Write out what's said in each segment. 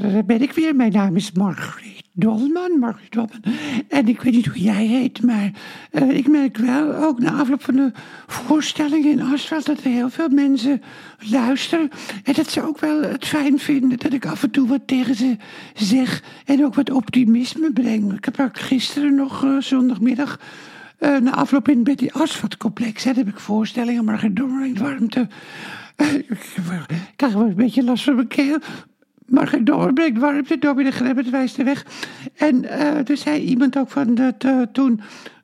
daar ben ik weer. Mijn naam is Margriet Dolman. Margriet Dolman. En ik weet niet hoe jij heet, maar uh, ik merk wel, ook na afloop van de voorstelling in Asfalt, dat er heel veel mensen luisteren. En dat ze ook wel het fijn vinden dat ik af en toe wat tegen ze zeg. En ook wat optimisme breng. Ik heb ook gisteren nog, uh, zondagmiddag, uh, na afloop in Betty Asfaltcomplex, hè, heb ik voorstellingen, Dolman in warmte. Ik krijg wel een beetje last van mijn keel. Maar geen doorbreekt warmte, Dobby de Grebbet wijst de weg. En uh, er zei iemand ook van dat uh, toen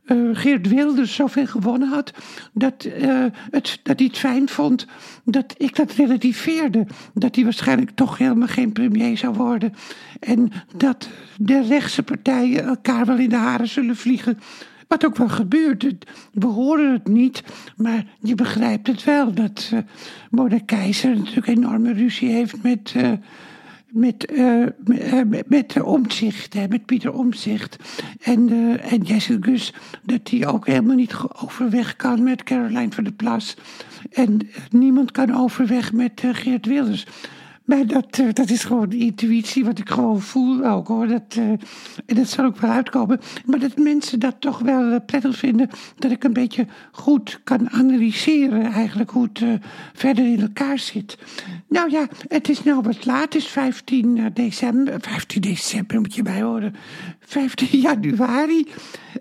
uh, Geert Wilders zoveel gewonnen had, dat, het, dat hij het fijn vond dat ik dat relativeerde. Dat hij waarschijnlijk toch helemaal geen premier zou worden. En dat de rechtse partijen elkaar wel in de haren zullen vliegen. Wat ook wel gebeurt. We horen het niet, maar je begrijpt het wel. Dat uh, Keizer natuurlijk enorme ruzie heeft met met, uh, met, met Pieter Omzicht. En, uh, en Jesse Gus, dat hij ook helemaal niet overweg kan met Caroline van der Plas. En niemand kan overweg met Geert Wilders. Maar dat, uh, dat is gewoon intuïtie, wat ik gewoon voel ook hoor. Dat, uh, en dat zal ook wel uitkomen. Maar dat mensen dat toch wel uh, prettig vinden. Dat ik een beetje goed kan analyseren eigenlijk hoe het verder in elkaar zit. Nou ja, het is nou wat laat. Het is 15 december. 15 december moet je bij horen. 15 januari.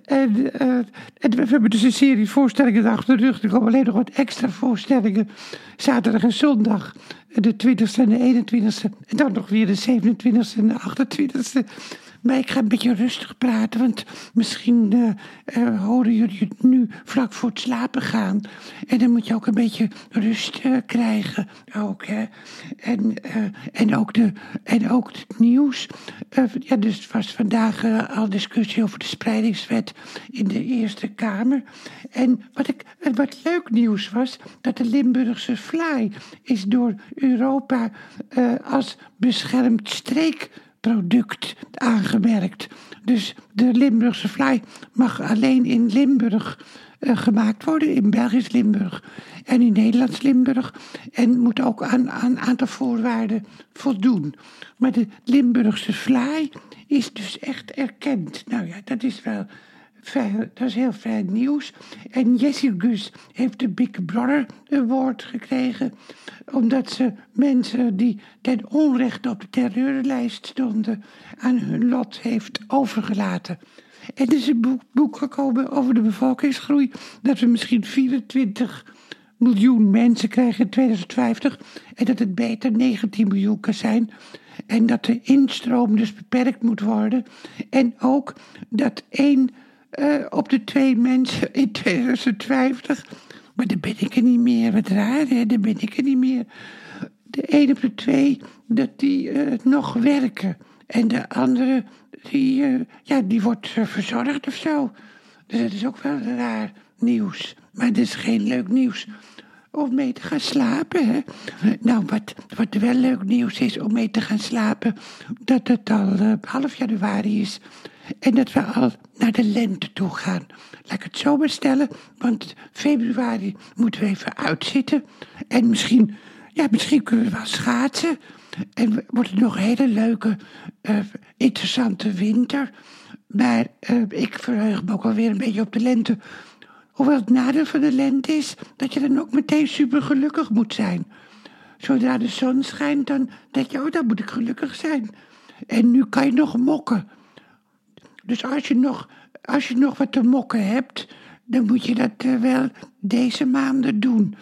En, en we hebben dus een serie voorstellingen achter de rug. Er komen alleen nog wat extra voorstellingen. Zaterdag en zondag de 20ste en de 21ste. En dan nog weer de 27ste en de 28ste. Maar ik ga een beetje rustig praten, want misschien uh, horen jullie het nu vlak voor het slapen gaan. En dan moet je ook een beetje rust krijgen. Ook, hè. En, en, ook de, en ook het nieuws. ja, dus was vandaag al discussie over de spreidingswet in de Eerste Kamer. En wat, ik, wat leuk nieuws was, dat de Limburgse fly is door Europa als beschermd streek product aangemerkt. Dus de Limburgse fly mag alleen in Limburg uh, gemaakt worden, in Belgisch Limburg en in Nederlands Limburg. En moet ook aan een aantal voorwaarden voldoen. Maar de Limburgse fly is dus echt erkend. Nou ja, dat is wel dat is heel fijn nieuws. En Jessie Gus heeft de Big Brother Award gekregen. Omdat ze mensen die ten onrechte op de terreurlijst stonden. aan hun lot heeft overgelaten. En er is een boek, boek gekomen over de bevolkingsgroei. Dat we misschien 24 miljoen mensen krijgen in 2050. En dat het beter 19 miljoen kan zijn. En dat de instroom dus beperkt moet worden. En ook dat één uh, op de twee mensen in 2050. Maar dan ben ik er niet meer. Wat raar, hè? Dan ben ik er niet meer. De een op de twee, dat die uh, nog werken. En de andere, die, uh, ja, die wordt verzorgd of zo. Dus dat is ook wel raar nieuws. Maar dat is geen leuk nieuws om mee te gaan slapen. Hè? Nou, wat, wat wel leuk nieuws is om mee te gaan slapen, dat het al half januari is. En dat we al naar de lente toe gaan. Laat ik het zo maar stellen, want februari moeten we even uitzitten. En misschien, ja, misschien kunnen we wel schaatsen. En wordt het nog een hele leuke, uh, interessante winter. Maar uh, ik verheug me ook alweer een beetje op de lente. Hoewel het nadeel van de lente is dat je dan ook meteen super gelukkig moet zijn. Zodra de zon schijnt, dan denk je, oh, dan moet ik gelukkig zijn. En nu kan je nog mokken. Dus als je nog, als je nog wat te mokken hebt, dan moet je dat uh, wel deze maanden doen.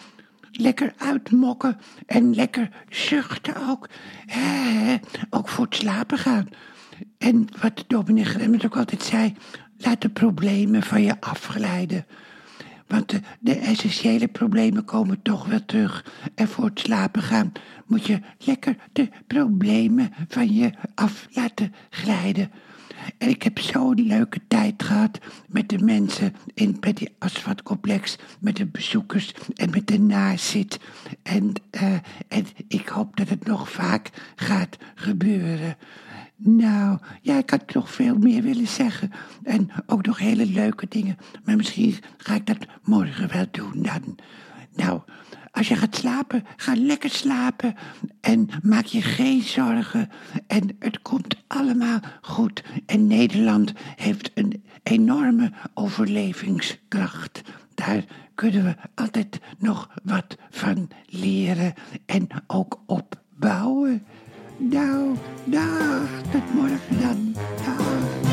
Lekker uitmokken en lekker zuchten ook. He, ook voor het slapen gaan. En wat Dominic Gremmert ook altijd zei, laat de problemen van je afglijden. Want de, de, essentiële problemen komen toch wel terug. En voor het slapen gaan moet je lekker de problemen van je af laten glijden. En ik heb zo'n leuke tijd gehad met de mensen in Petty Asfaltcomplex, met de bezoekers en met de nazit. En, uh, en ik hoop dat het nog vaak gaat gebeuren. Nou, ja, ik had nog veel meer willen zeggen. En ook nog hele leuke dingen. Maar misschien ga ik dat morgen wel doen dan. Nou, als je gaat slapen, ga lekker slapen en maak je geen zorgen. En het komt allemaal goed. En Nederland heeft een enorme overlevingskracht. Daar kunnen we altijd nog wat van leren en ook opbouwen. Nou, dag, tot morgen dan. Dag.